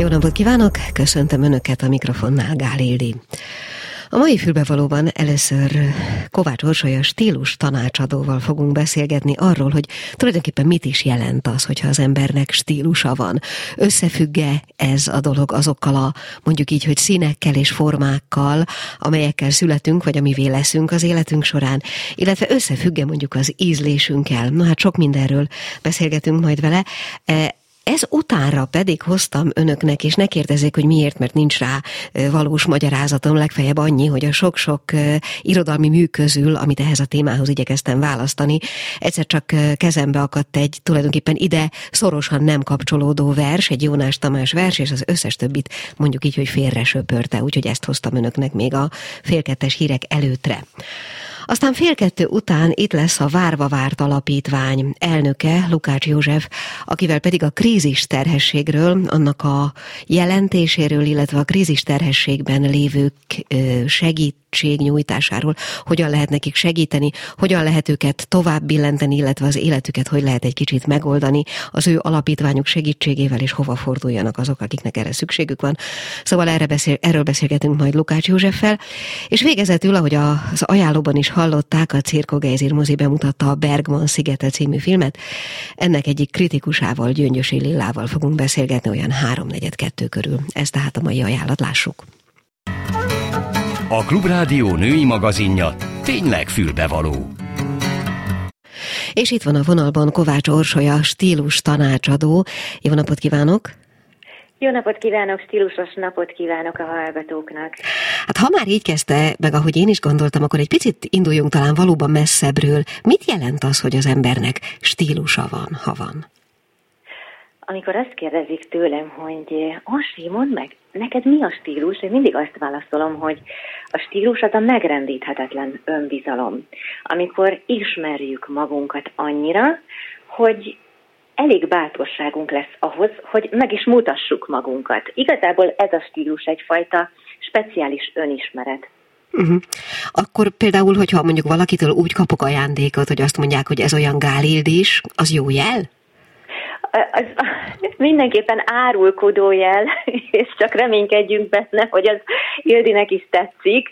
Jó napot kívánok, köszöntöm Önöket a mikrofonnál, Gál. A mai fülbevalóban először Kovács Orsolya stílus tanácsadóval fogunk beszélgetni arról, hogy tulajdonképpen mit is jelent az, hogyha az embernek stílusa van. Összefügge ez a dolog azokkal a mondjuk így, hogy színekkel és formákkal, amelyekkel születünk, vagy amivé leszünk az életünk során, illetve összefügge mondjuk az ízlésünkkel. Na hát sok mindenről beszélgetünk majd vele. Ez utánra pedig hoztam önöknek, és ne kérdezzék, hogy miért, mert nincs rá valós magyarázatom, legfeljebb annyi, hogy a sok-sok irodalmi mű közül, amit ehhez a témához igyekeztem választani, egyszer csak kezembe akadt egy tulajdonképpen ide szorosan nem kapcsolódó vers, egy Jónás Tamás vers, és az összes többit mondjuk így, hogy félre söpörte, úgyhogy ezt hoztam önöknek még a félkettes hírek előtre. Aztán fél kettő után itt lesz a Várva Várt Alapítvány elnöke, Lukács József, akivel pedig a krízis terhességről, annak a jelentéséről, illetve a krízis terhességben lévők segít segítségnyújtásáról, hogyan lehet nekik segíteni, hogyan lehet őket tovább billenteni, illetve az életüket hogy lehet egy kicsit megoldani az ő alapítványuk segítségével, és hova forduljanak azok, akiknek erre szükségük van. Szóval erre beszél, erről beszélgetünk majd Lukács Józseffel, és végezetül, ahogy az ajánlóban is hallották, a Cirko Geizir mozi bemutatta a Bergman szigete című filmet. Ennek egyik kritikusával, Gyöngyösi Lillával fogunk beszélgetni olyan háromnegyed kettő körül. Ez tehát a mai ajánlat, lássuk. A Klubrádió női magazinja tényleg fülbevaló. És itt van a vonalban Kovács Orsolya, stílus tanácsadó. Jó napot kívánok! Jó napot kívánok, stílusos napot kívánok a hallgatóknak. Hát ha már így kezdte, meg ahogy én is gondoltam, akkor egy picit induljunk talán valóban messzebbről. Mit jelent az, hogy az embernek stílusa van, ha van? amikor azt kérdezik tőlem, hogy Orsi, mondd meg, neked mi a stílus? Én mindig azt válaszolom, hogy a stílus az a megrendíthetetlen önbizalom. Amikor ismerjük magunkat annyira, hogy elég bátorságunk lesz ahhoz, hogy meg is mutassuk magunkat. Igazából ez a stílus egyfajta speciális önismeret. Uh-huh. Akkor például, hogyha mondjuk valakitől úgy kapok ajándékot, hogy azt mondják, hogy ez olyan gálildis, az jó jel? az mindenképpen árulkodó jel, és csak reménykedjünk benne, hogy az Ildinek is tetszik.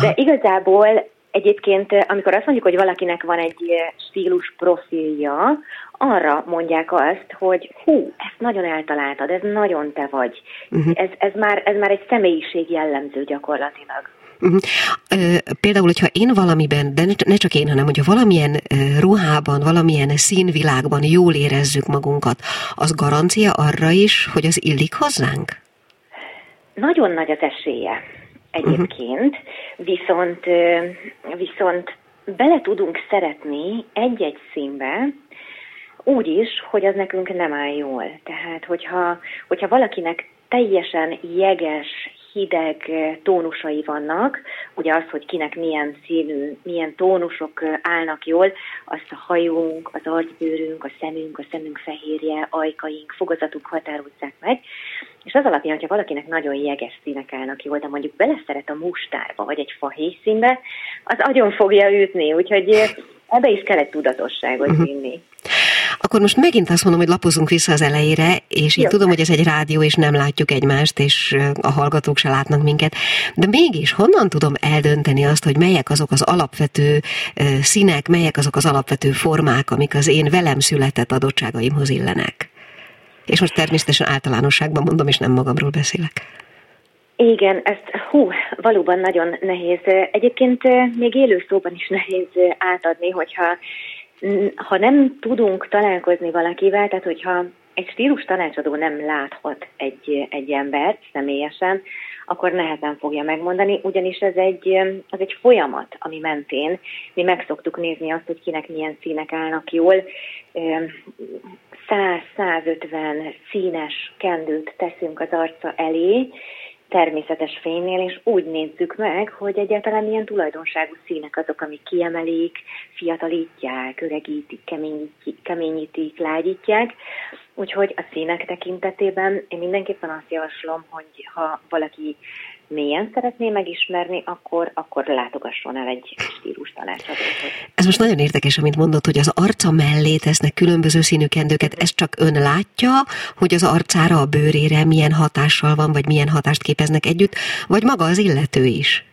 De igazából egyébként, amikor azt mondjuk, hogy valakinek van egy stílus profilja, arra mondják azt, hogy hú, ezt nagyon eltaláltad, ez nagyon te vagy. Uh-huh. Ez, ez, már, ez már egy személyiség jellemző gyakorlatilag. Uh-huh. Például, hogyha én valamiben, de ne csak én, hanem hogyha valamilyen ruhában, valamilyen színvilágban jól érezzük magunkat, az garancia arra is, hogy az illik hozzánk? Nagyon nagy az esélye egyébként, uh-huh. viszont, viszont bele tudunk szeretni egy-egy színbe, úgy is, hogy az nekünk nem áll jól. Tehát, hogyha, hogyha valakinek teljesen jeges, hideg tónusai vannak, ugye az, hogy kinek milyen színű, milyen tónusok állnak jól, azt a hajunk, az arcbőrünk, a szemünk, a szemünk fehérje, ajkaink, fogazatuk határozzák meg, és az alapján, hogyha valakinek nagyon jeges színek állnak jól, de mondjuk beleszeret a mustárba, vagy egy fahéjszínbe, az agyon fogja ütni, úgyhogy ebbe is kell egy tudatosságot uh-huh. Akkor most megint azt mondom, hogy lapozunk vissza az elejére, és én Jó. tudom, hogy ez egy rádió, és nem látjuk egymást, és a hallgatók se látnak minket, de mégis honnan tudom eldönteni azt, hogy melyek azok az alapvető színek, melyek azok az alapvető formák, amik az én velem született adottságaimhoz illenek? És most természetesen általánosságban mondom, és nem magamról beszélek. Igen, ezt hú, valóban nagyon nehéz. Egyébként még élő szóban is nehéz átadni, hogyha ha nem tudunk találkozni valakivel, tehát hogyha egy stílus tanácsadó nem láthat egy, egy embert személyesen, akkor nehezen fogja megmondani, ugyanis ez egy, ez egy folyamat, ami mentén mi meg szoktuk nézni azt, hogy kinek milyen színek állnak jól. 100-150 színes kendőt teszünk az arca elé, természetes fénynél, és úgy nézzük meg, hogy egyáltalán milyen tulajdonságú színek azok, amik kiemelik, fiatalítják, öregítik, keményítik, keményítik lágyítják. Úgyhogy a színek tekintetében én mindenképpen azt javaslom, hogy ha valaki mélyen szeretné megismerni, akkor, akkor látogasson el egy stílus tanácsadóhoz. Ez most nagyon érdekes, amit mondott, hogy az arca mellé tesznek különböző színű kendőket. Ezt csak ön látja, hogy az arcára, a bőrére milyen hatással van, vagy milyen hatást képeznek együtt, vagy maga az illető is?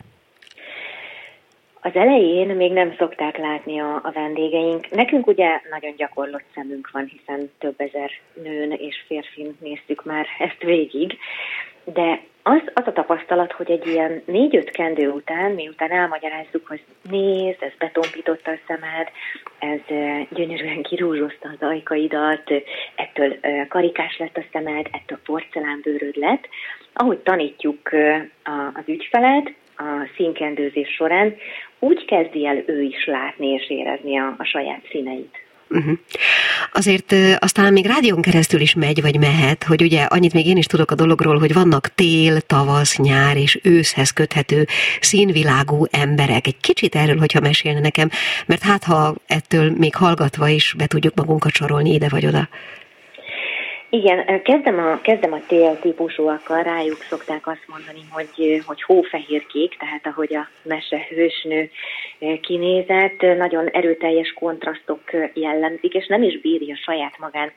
Az elején még nem szokták látni a, a vendégeink. Nekünk ugye nagyon gyakorlott szemünk van, hiszen több ezer nőn és férfin néztük már ezt végig, de az, az a tapasztalat, hogy egy ilyen négy-öt kendő után, miután elmagyarázzuk, hogy nézd, ez betompította a szemed, ez gyönyörűen kirúzsozta az ajkaidat, ettől karikás lett a szemed, ettől porcelánbőröd lett, ahogy tanítjuk az ügyfelet, a színkendőzés során, úgy kezdi el ő is látni és érezni a, a saját színeit. Uh-huh. Azért aztán még rádión keresztül is megy, vagy mehet, hogy ugye annyit még én is tudok a dologról, hogy vannak tél, tavasz, nyár és őszhez köthető színvilágú emberek. Egy kicsit erről, hogyha mesélne nekem, mert hát ha ettől még hallgatva is be tudjuk magunkat sorolni ide vagy oda. Igen, kezdem a, kezdem a tél típusúakkal, rájuk szokták azt mondani, hogy, hogy hófehérkék, tehát ahogy a mese hősnő kinézett, nagyon erőteljes kontrasztok jellemzik, és nem is bírja saját magán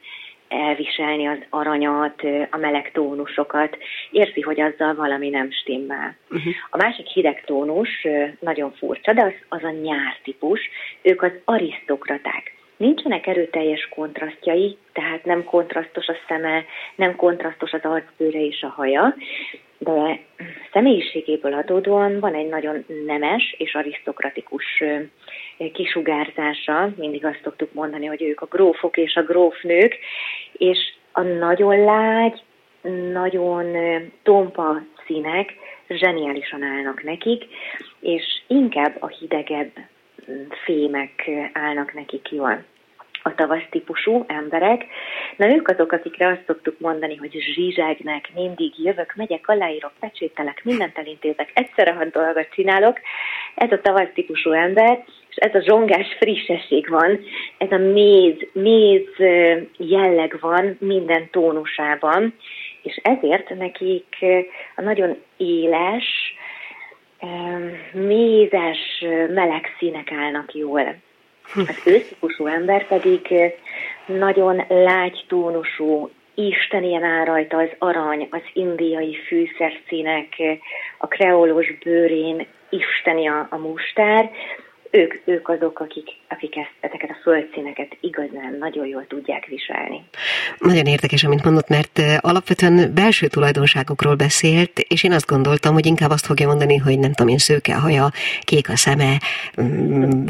elviselni az aranyat, a meleg tónusokat, érzi, hogy azzal valami nem stimmel. Uh-huh. A másik hideg tónus nagyon furcsa, de az, az a nyár típus, ők az arisztokraták Nincsenek erőteljes kontrasztjai, tehát nem kontrasztos a szeme, nem kontrasztos az arcbőre és a haja, de személyiségéből adódóan van egy nagyon nemes és arisztokratikus kisugárzása, mindig azt szoktuk mondani, hogy ők a grófok és a grófnők, és a nagyon lágy, nagyon tompa színek zseniálisan állnak nekik, és inkább a hidegebb fémek állnak nekik jól a tavasz típusú emberek. Na ők azok, akikre azt szoktuk mondani, hogy zsizsegnek, mindig jövök, megyek, aláírok, pecsételek, mindent elintézek, egyszerre hat dolgot csinálok. Ez a tavasz típusú ember, és ez a zsongás frissesség van, ez a méz, méz jelleg van minden tónusában, és ezért nekik a nagyon éles, mézes, meleg színek állnak jól. Az ősztípusú ember pedig nagyon lágy tónusú, ilyen áll rajta az arany, az indiai fűszerszínek, a kreolos bőrén isteni a, a mustár, ők, ők azok, akik, akik ezt, ezeket a földszíneket igazán nagyon jól tudják viselni. Nagyon érdekes, amit mondott, mert alapvetően belső tulajdonságokról beszélt, és én azt gondoltam, hogy inkább azt fogja mondani, hogy nem tudom én, szőke a haja, kék a szeme, mm,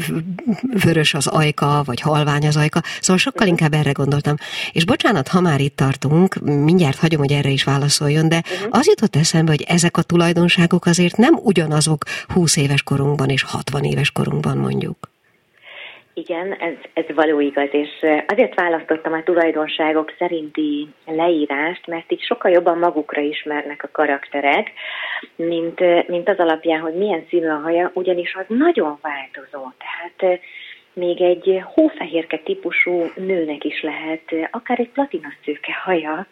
vörös az ajka, vagy halvány az ajka, szóval sokkal inkább erre gondoltam. És bocsánat, ha már itt tartunk, mindjárt hagyom, hogy erre is válaszoljon, de uh-huh. az jutott eszembe, hogy ezek a tulajdonságok azért nem ugyanazok 20 éves korunkban és 60 éves korunkban van mondjuk. Igen, ez, ez való igaz, és azért választottam a tulajdonságok szerinti leírást, mert így sokkal jobban magukra ismernek a karakterek, mint, mint az alapján, hogy milyen színű a haja, ugyanis az nagyon változó. Tehát még egy hófehérke típusú nőnek is lehet, akár egy platinaszőke haja,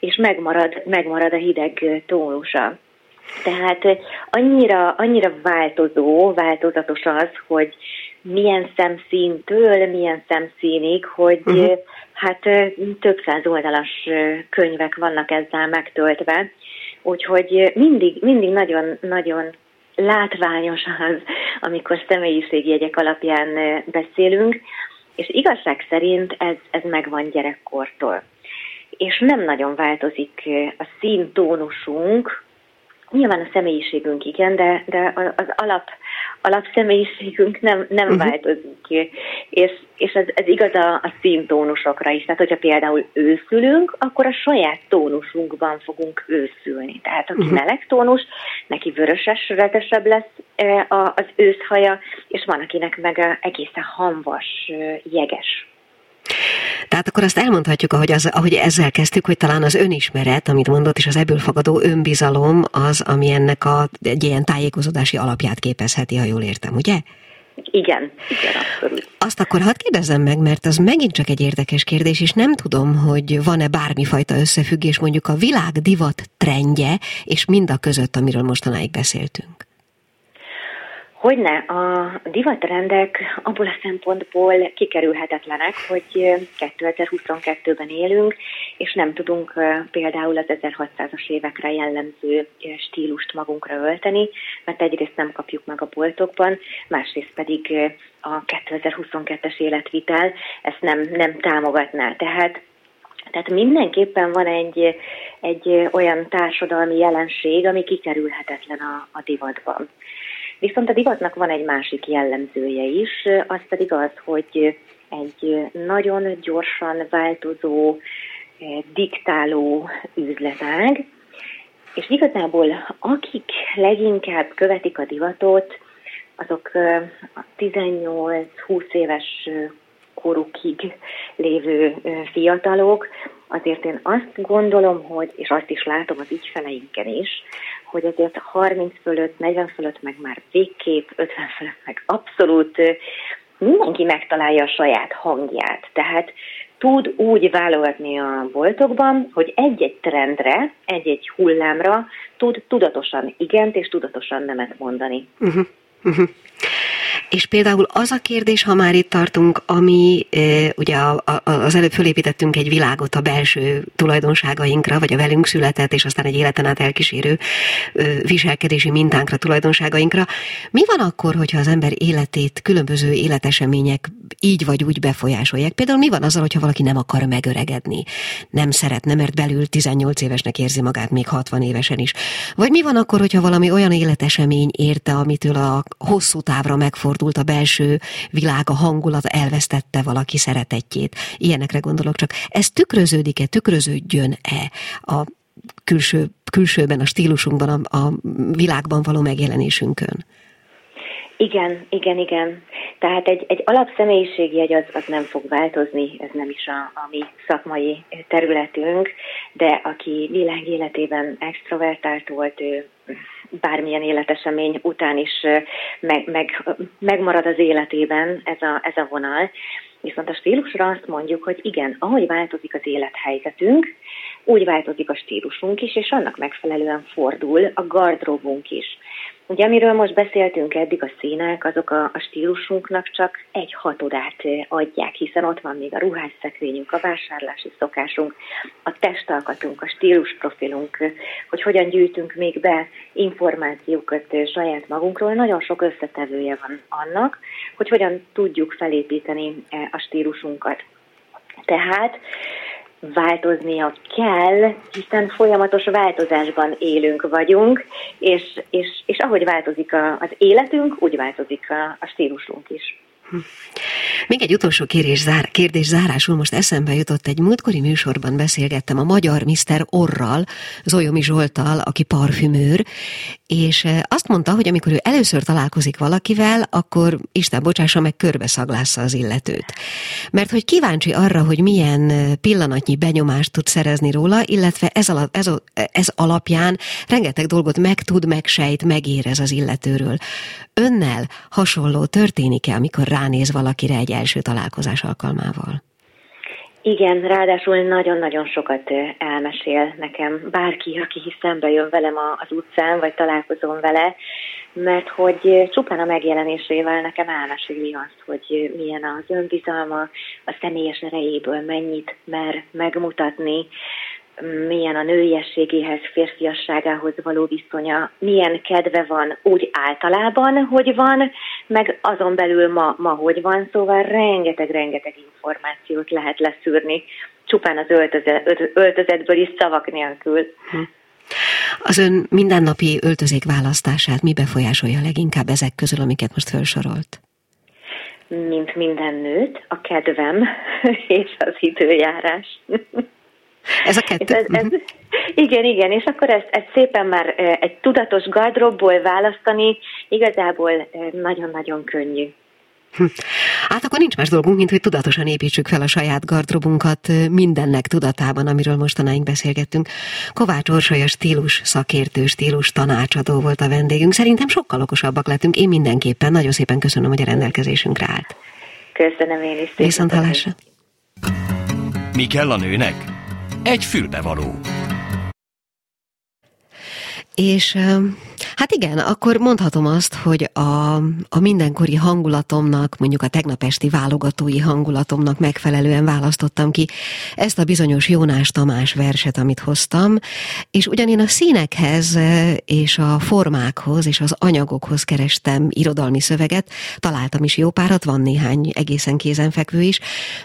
és megmarad, megmarad a hideg tónusa. Tehát annyira, annyira változó, változatos az, hogy milyen szemszíntől, milyen szemszínig, hogy uh-huh. hát több száz oldalas könyvek vannak ezzel megtöltve, úgyhogy mindig, mindig nagyon, nagyon látványos az, amikor személyiségjegyek alapján beszélünk, és igazság szerint ez, ez megvan gyerekkortól. És nem nagyon változik a színtónusunk, Nyilván a személyiségünk igen, de, de az alap, alap személyiségünk nem, nem uh-huh. változik. És, és ez, ez igaz a, a színtónusokra is. Tehát, hogyha például őszülünk, akkor a saját tónusunkban fogunk őszülni. Tehát, aki uh-huh. meleg tónus, neki vöröses, retesebb lesz az őszhaja, és van, akinek meg egészen hamvas, jeges tehát akkor azt elmondhatjuk, ahogy, az, ahogy ezzel kezdtük, hogy talán az önismeret, amit mondott, és az ebből fogadó önbizalom az, ami ennek a, egy ilyen tájékozódási alapját képezheti, ha jól értem, ugye? Igen, igen, abszolút. Azt akkor hadd kérdezem meg, mert az megint csak egy érdekes kérdés, és nem tudom, hogy van-e bármifajta összefüggés mondjuk a világ divat trendje, és mind a között, amiről mostanáig beszéltünk. Hogyne, a divatrendek abból a szempontból kikerülhetetlenek, hogy 2022-ben élünk, és nem tudunk például az 1600-as évekre jellemző stílust magunkra ölteni, mert egyrészt nem kapjuk meg a boltokban, másrészt pedig a 2022-es életvitel ezt nem, nem támogatná. Tehát tehát mindenképpen van egy, egy olyan társadalmi jelenség, ami kikerülhetetlen a, a divatban. Viszont a divatnak van egy másik jellemzője is, az pedig az, hogy egy nagyon gyorsan változó, diktáló üzletág, és igazából akik leginkább követik a divatot, azok a 18-20 éves korukig lévő fiatalok, azért én azt gondolom, hogy, és azt is látom az ügyfeleinken is, hogy azért 30 fölött, 40 fölött, meg már végképp 50 fölött, meg abszolút mindenki megtalálja a saját hangját. Tehát tud úgy válogatni a boltokban, hogy egy-egy trendre, egy-egy hullámra tud tudatosan igent és tudatosan nemet mondani. Uh-huh. Uh-huh. És például az a kérdés, ha már itt tartunk, ami ugye az előbb fölépítettünk egy világot a belső tulajdonságainkra, vagy a velünk született, és aztán egy életen át elkísérő viselkedési mintánkra, tulajdonságainkra. Mi van akkor, hogyha az ember életét különböző életesemények így vagy úgy befolyásolják? Például mi van azzal, hogyha valaki nem akar megöregedni, nem szeretne, mert belül 18 évesnek érzi magát még 60 évesen is? Vagy mi van akkor, hogyha valami olyan életesemény érte, amitől a hosszú távra megfordul, megfordult a belső világ, a hangulat, elvesztette valaki szeretetjét. Ilyenekre gondolok csak. Ez tükröződik-e, tükröződjön-e a külső, külsőben, a stílusunkban, a, a világban való megjelenésünkön? Igen, igen, igen. Tehát egy, egy alapszemélyiségjegy az, az nem fog változni, ez nem is a, a mi szakmai területünk, de aki világ életében extrovertált volt, ő bármilyen életesemény után is meg, meg, megmarad az életében ez a, ez a vonal. Viszont a stílusra azt mondjuk, hogy igen, ahogy változik az élethelyzetünk, úgy változik a stílusunk is, és annak megfelelően fordul a gardróbunk is. Ugye, amiről most beszéltünk eddig, a színek, azok a, a stílusunknak csak egy hatodát adják, hiszen ott van még a ruhásszekrényünk, a vásárlási szokásunk, a testalkatunk, a stílusprofilunk, hogy hogyan gyűjtünk még be információkat saját magunkról. Nagyon sok összetevője van annak, hogy hogyan tudjuk felépíteni a stílusunkat. Tehát változnia kell, hiszen folyamatos változásban élünk vagyunk, és, és, és ahogy változik a, az életünk, úgy változik a, a stílusunk is. Még egy utolsó kérdés, zár, kérdés zárásul most eszembe jutott, egy múltkori műsorban beszélgettem a magyar Mr. Orral, Zolyomi Zsoltal, aki parfümőr, és eh, azt mondta, hogy amikor ő először találkozik valakivel, akkor Isten bocsássa meg, körbeszaglásza az illetőt. Mert hogy kíváncsi arra, hogy milyen eh, pillanatnyi benyomást tud szerezni róla, illetve ez, ala, ez, ez alapján rengeteg dolgot megtud, megsejt, megérez az illetőről. Önnel hasonló történik-e, amikor ránéz valakire egy első találkozás alkalmával? Igen, ráadásul nagyon-nagyon sokat elmesél nekem bárki, aki szembe jön velem az utcán, vagy találkozom vele, mert hogy csupán a megjelenésével nekem elmeséli azt, hogy milyen az önbizalma, a személyes erejéből mennyit mer megmutatni, milyen a nőiességéhez, férfiasságához való viszonya, milyen kedve van úgy általában, hogy van, meg azon belül ma, ma hogy van, szóval rengeteg-rengeteg információt lehet leszűrni, csupán az öltözet, öltözetből is szavak nélkül. Hm. Az ön mindennapi öltözék választását mi befolyásolja leginkább ezek közül, amiket most felsorolt? Mint minden nőt, a kedvem és az időjárás. Ez a kettő. Ez, ez, igen, igen, és akkor ezt, ezt szépen már egy tudatos gardróbból választani igazából nagyon-nagyon könnyű. Hm. Hát akkor nincs más dolgunk, mint hogy tudatosan építsük fel a saját gardrobunkat mindennek tudatában, amiről mostanáig beszélgettünk. Kovács Orsolya stílus szakértő, stílus tanácsadó volt a vendégünk. Szerintem sokkal okosabbak lettünk. Én mindenképpen nagyon szépen köszönöm, hogy a rendelkezésünkre állt. Köszönöm én is. Viszont hallásra. Mi kell a nőnek? Egy fülbevaló. És Hát igen, akkor mondhatom azt, hogy a, a mindenkori hangulatomnak, mondjuk a tegnap esti válogatói hangulatomnak megfelelően választottam ki ezt a bizonyos Jónás Tamás verset, amit hoztam, és ugyan én a színekhez és a formákhoz és az anyagokhoz kerestem irodalmi szöveget, találtam is jó párat, van néhány egészen kézenfekvő is,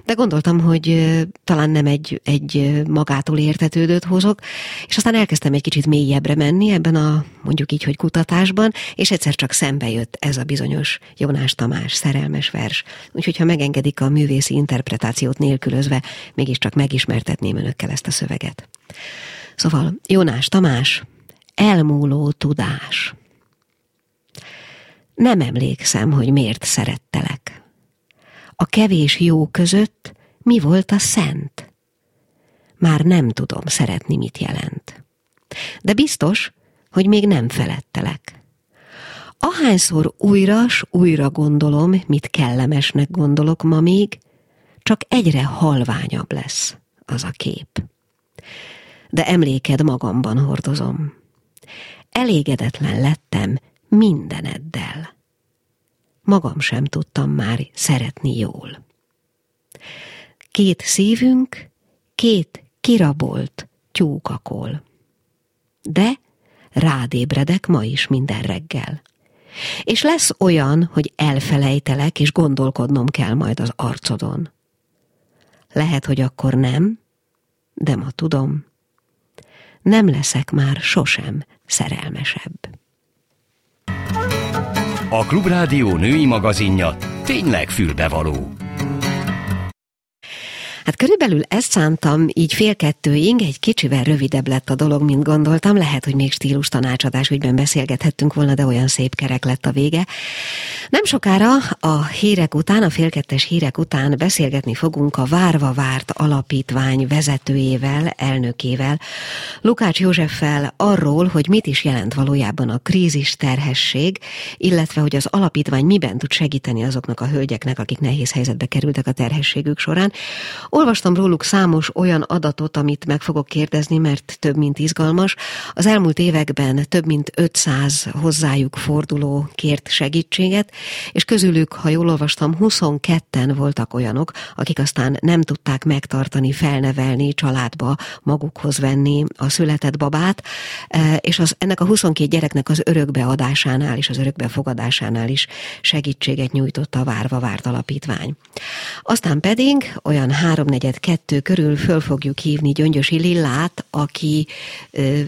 de gondoltam, hogy talán nem egy, egy magától értetődőt hozok, és aztán elkezdtem egy kicsit mélyebbre menni ebben a mondjuk így, hogy kutatásban, és egyszer csak szembe jött ez a bizonyos Jónás Tamás szerelmes vers. Úgyhogy, ha megengedik a művészi interpretációt nélkülözve, mégiscsak megismertetném önökkel ezt a szöveget. Szóval, Jónás Tamás, elmúló tudás. Nem emlékszem, hogy miért szerettelek. A kevés jó között mi volt a szent? Már nem tudom szeretni, mit jelent. De biztos, hogy még nem felettelek. Ahányszor újra s újra gondolom, mit kellemesnek gondolok ma még, csak egyre halványabb lesz az a kép. De emléked magamban hordozom. Elégedetlen lettem mindeneddel. Magam sem tudtam már szeretni jól. Két szívünk, két kirabolt tyúkakol. De rádébredek ma is minden reggel. És lesz olyan, hogy elfelejtelek, és gondolkodnom kell majd az arcodon. Lehet, hogy akkor nem, de ma tudom, nem leszek már sosem szerelmesebb. A Klubrádió női magazinja tényleg fülbevaló. Hát körülbelül ezt szántam, így fél kettőig, egy kicsivel rövidebb lett a dolog, mint gondoltam. Lehet, hogy még stílus tanácsadás ügyben beszélgethettünk volna, de olyan szép kerek lett a vége. Nem sokára a hírek után, a félkettes hírek után beszélgetni fogunk a Várva Várt Alapítvány vezetőjével, elnökével, Lukács Józseffel arról, hogy mit is jelent valójában a krízis terhesség, illetve hogy az alapítvány miben tud segíteni azoknak a hölgyeknek, akik nehéz helyzetbe kerültek a terhességük során. Olvastam róluk számos olyan adatot, amit meg fogok kérdezni, mert több mint izgalmas. Az elmúlt években több mint 500 hozzájuk forduló kért segítséget, és közülük, ha jól olvastam, 22-en voltak olyanok, akik aztán nem tudták megtartani, felnevelni, családba magukhoz venni a született babát, e, és az, ennek a 22 gyereknek az örökbeadásánál és az örökbefogadásánál is segítséget nyújtott a Várva Várt Alapítvány. Aztán pedig olyan három háromnegyed kettő körül föl fogjuk hívni Gyöngyösi Lillát, aki ö,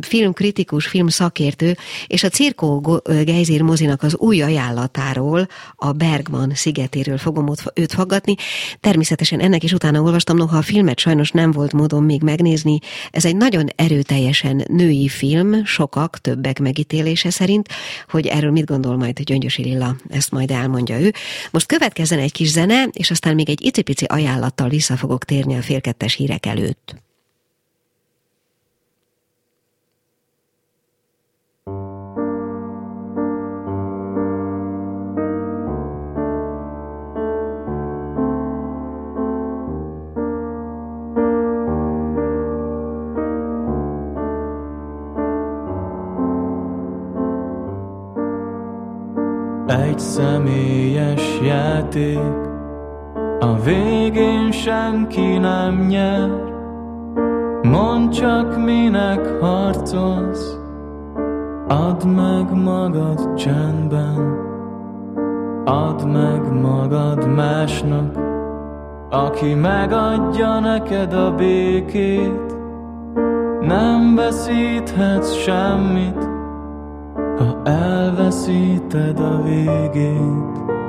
filmkritikus, filmszakértő, és a Cirkó Geizir mozinak az új ajánlatáról, a Bergman szigetéről fogom ott őt faggatni. Természetesen ennek is utána olvastam, noha a filmet sajnos nem volt módon még megnézni. Ez egy nagyon erőteljesen női film, sokak, többek megítélése szerint, hogy erről mit gondol majd Gyöngyösi Lilla, ezt majd elmondja ő. Most következzen egy kis zene, és aztán még egy icipici ajánlattal vissza fogok térni a félkettes hírek előtt. Egy személyes játék a végén senki nem nyer, mondd csak minek harcolsz, add meg magad csendben, add meg magad másnak, aki megadja neked a békét, nem veszíthetsz semmit, ha elveszíted a végét.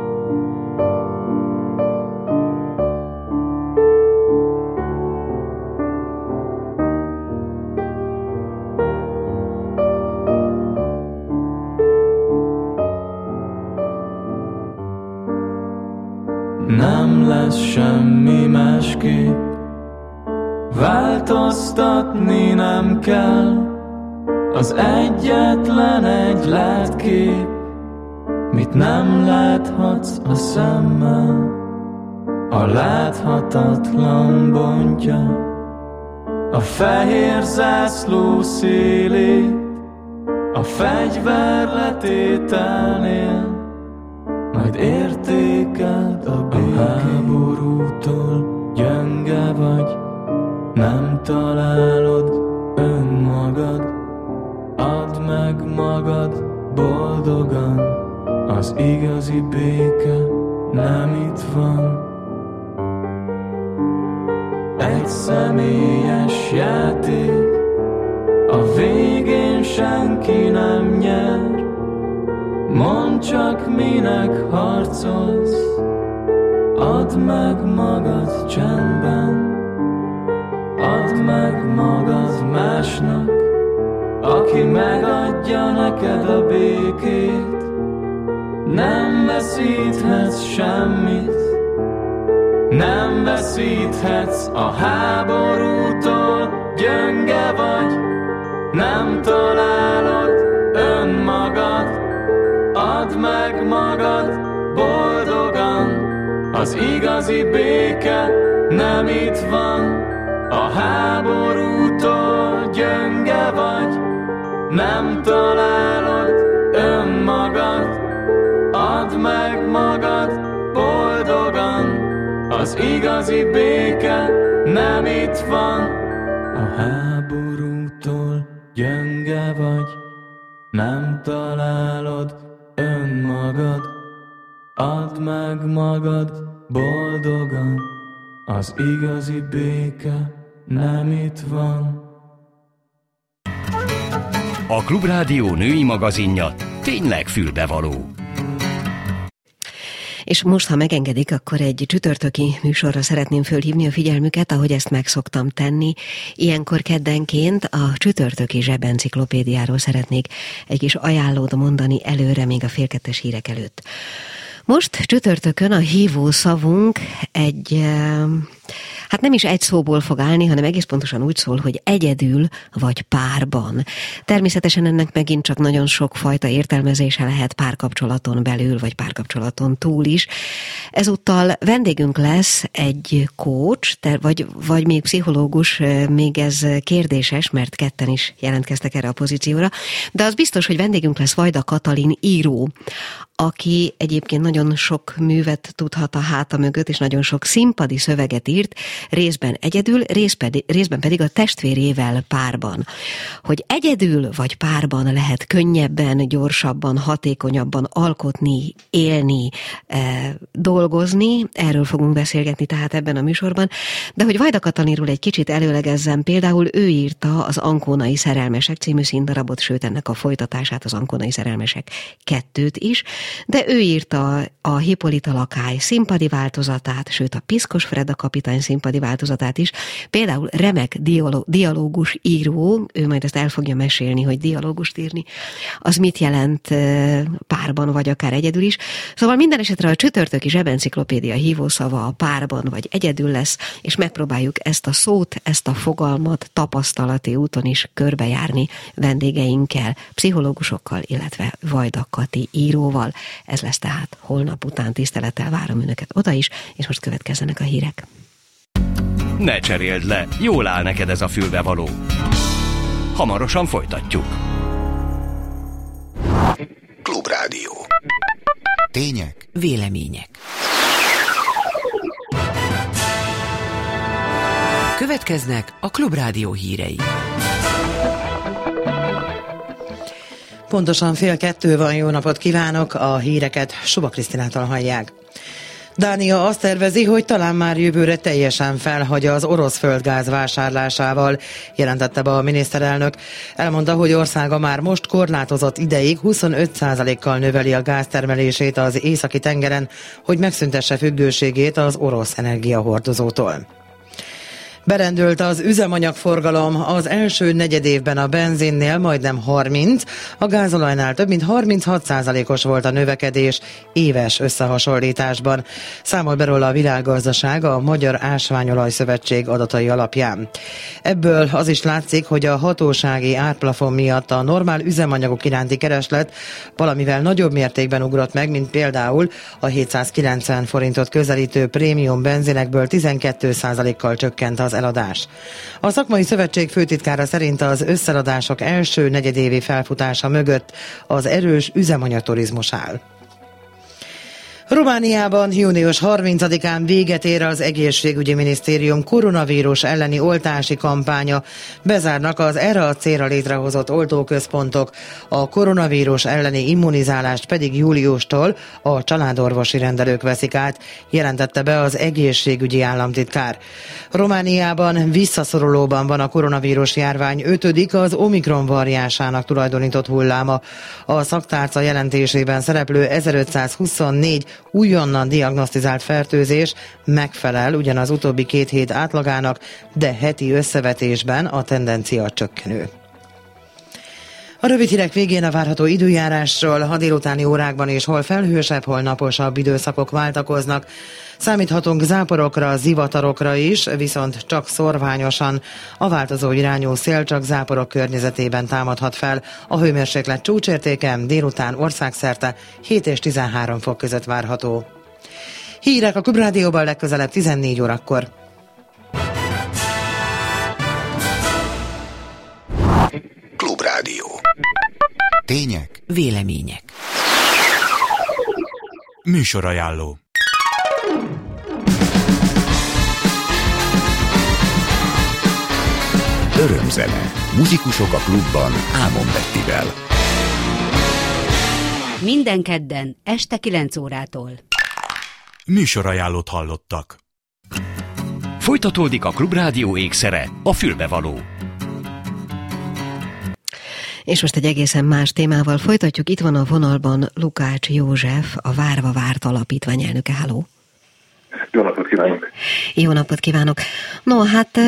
Másképp Változtatni nem kell Az egyetlen egy látkép Mit nem láthatsz a szemmel A láthatatlan bontja. A fehér zászló szélét A fegyver letételnél majd értékeld a békét. A háborútól gyenge vagy, nem találod önmagad. Add meg magad boldogan, az igazi béke nem itt van. Egy személyes játék, a végén senki nem nyer. Mondd csak minek harcolsz, add meg magad csendben, add meg magad másnak, aki megadja neked a békét. Nem veszíthetsz semmit, nem veszíthetsz a háborútól, gyönge vagy, nem találod önmagad, Add meg magad boldogan, az igazi béke nem itt van. A háborútól gyönge vagy, nem találod önmagad. Add meg magad boldogan, az igazi béke nem itt van. A háborútól gyönge vagy, nem találod önmagad, add meg magad boldogan, az igazi béke nem itt van. A Klubrádió női magazinja tényleg fülbevaló. És most, ha megengedik, akkor egy csütörtöki műsorra szeretném fölhívni a figyelmüket, ahogy ezt megszoktam tenni. Ilyenkor keddenként a csütörtöki zsebenciklopédiáról szeretnék egy kis ajánlót mondani előre, még a félkettes hírek előtt. Most csütörtökön a hívó szavunk egy hát nem is egy szóból fog állni, hanem egész pontosan úgy szól, hogy egyedül vagy párban. Természetesen ennek megint csak nagyon sok fajta értelmezése lehet párkapcsolaton belül, vagy párkapcsolaton túl is. Ezúttal vendégünk lesz egy coach, vagy, vagy még pszichológus, még ez kérdéses, mert ketten is jelentkeztek erre a pozícióra, de az biztos, hogy vendégünk lesz Vajda Katalin író, aki egyébként nagyon sok művet tudhat a háta mögött, és nagyon sok színpadi szöveget írt, részben egyedül, részben pedig a testvérével párban. Hogy egyedül vagy párban lehet könnyebben, gyorsabban, hatékonyabban alkotni, élni, e, dolgozni, erről fogunk beszélgetni tehát ebben a műsorban, de hogy Vajda Katalinról egy kicsit előlegezzem, például ő írta az Ankónai Szerelmesek című színdarabot, sőt ennek a folytatását, az Ankónai Szerelmesek kettőt is, de ő írta a Hippolita lakály színpadi változatát, sőt a Piszkos Freda kapitány színpadi változatát is. Például remek dialó, dialógus író, ő majd ezt el fogja mesélni, hogy dialógust írni, az mit jelent párban, vagy akár egyedül is. Szóval minden esetre a csütörtöki zsebenciklopédia hívószava a párban, vagy egyedül lesz, és megpróbáljuk ezt a szót, ezt a fogalmat tapasztalati úton is körbejárni vendégeinkkel, pszichológusokkal, illetve Vajda Kati íróval. Ez lesz tehát holnap után tisztelettel várom önöket oda is, és most következzenek a hírek. Ne cseréld le, jól áll neked ez a fülbevaló. Hamarosan folytatjuk. Klubrádió. Tények. Vélemények. Következnek a Klubrádió hírei. Pontosan fél kettő van, jó napot kívánok, a híreket Suba Krisztinától hallják. Dánia azt tervezi, hogy talán már jövőre teljesen felhagyja az orosz földgáz vásárlásával, jelentette be a miniszterelnök. Elmondta, hogy országa már most korlátozott ideig 25%-kal növeli a gáztermelését az északi tengeren, hogy megszüntesse függőségét az orosz energiahordozótól. Berendült az üzemanyagforgalom az első negyedévben a benzinnél majdnem 30, a gázolajnál több mint 36%-os volt a növekedés éves összehasonlításban. Számol be róla a világgazdaság a Magyar Ásványolaj Szövetség adatai alapján. Ebből az is látszik, hogy a hatósági árplafon miatt a normál üzemanyagok iránti kereslet valamivel nagyobb mértékben ugrott meg, mint például a 790 forintot közelítő prémium benzinekből 12%-kal csökkent az eladás. A szakmai szövetség főtitkára szerint az összeladások első negyedévi felfutása mögött az erős üzemanyagturizmus áll. Romániában június 30-án véget ér az egészségügyi minisztérium koronavírus elleni oltási kampánya. Bezárnak az erre a célra létrehozott oltóközpontok, a koronavírus elleni immunizálást pedig júliustól a családorvosi rendelők veszik át, jelentette be az egészségügyi államtitkár. Romániában visszaszorulóban van a koronavírus járvány ötödik az Omikron variánsának tulajdonított hulláma. A szaktárca jelentésében szereplő 1524 újonnan diagnosztizált fertőzés megfelel ugyanaz utóbbi két hét átlagának, de heti összevetésben a tendencia csökkenő. A rövid hírek végén a várható időjárásról a délutáni órákban és hol felhősebb, hol naposabb időszakok váltakoznak. Számíthatunk záporokra, zivatarokra is, viszont csak szorványosan. A változó irányú szél csak záporok környezetében támadhat fel. A hőmérséklet csúcsértéke délután országszerte 7 és 13 fok között várható. Hírek a Klubrádióban legközelebb 14 órakor. Klubrádió. Tények. Vélemények. Műsorajánló. Örömzene. Muzsikusok a klubban Ámon Bettivel. Minden kedden, este 9 órától. Műsorajánlót hallottak. Folytatódik a Klubrádió ékszere, a fülbevaló. És most egy egészen más témával folytatjuk. Itt van a vonalban Lukács József, a Várva Várt Alapítvány elnöke. Háló! Jó napot kívánok! Jó napot kívánok! No, hát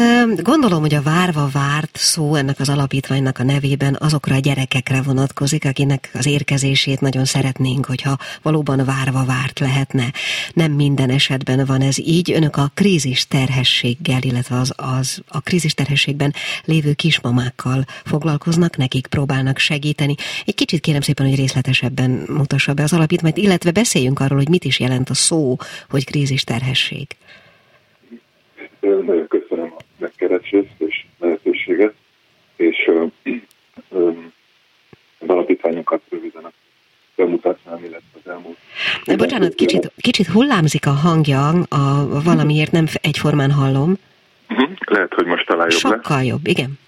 gondolom, hogy a várva várt szó ennek az alapítványnak a nevében azokra a gyerekekre vonatkozik, akinek az érkezését nagyon szeretnénk, hogyha valóban várva várt lehetne. Nem minden esetben van ez így. Önök a krízis terhességgel, illetve az, az a krízis terhességben lévő kismamákkal foglalkoznak, nekik próbálnak segíteni. Egy kicsit kérem szépen, hogy részletesebben mutassa be az alapítványt, illetve beszéljünk arról, hogy mit is jelent a szó, hogy krízis terhesség. Nagyon köszönöm a megkeresést és lehetőséget, és az alapítványokat röviden bemutatnám, illetve az elmúlt. De bocsánat, kicsit, kicsit hullámzik a hangja, a, valamiért nem egyformán hallom. Uh-huh. Lehet, hogy most talán jobb Sokkal lesz. jobb, igen.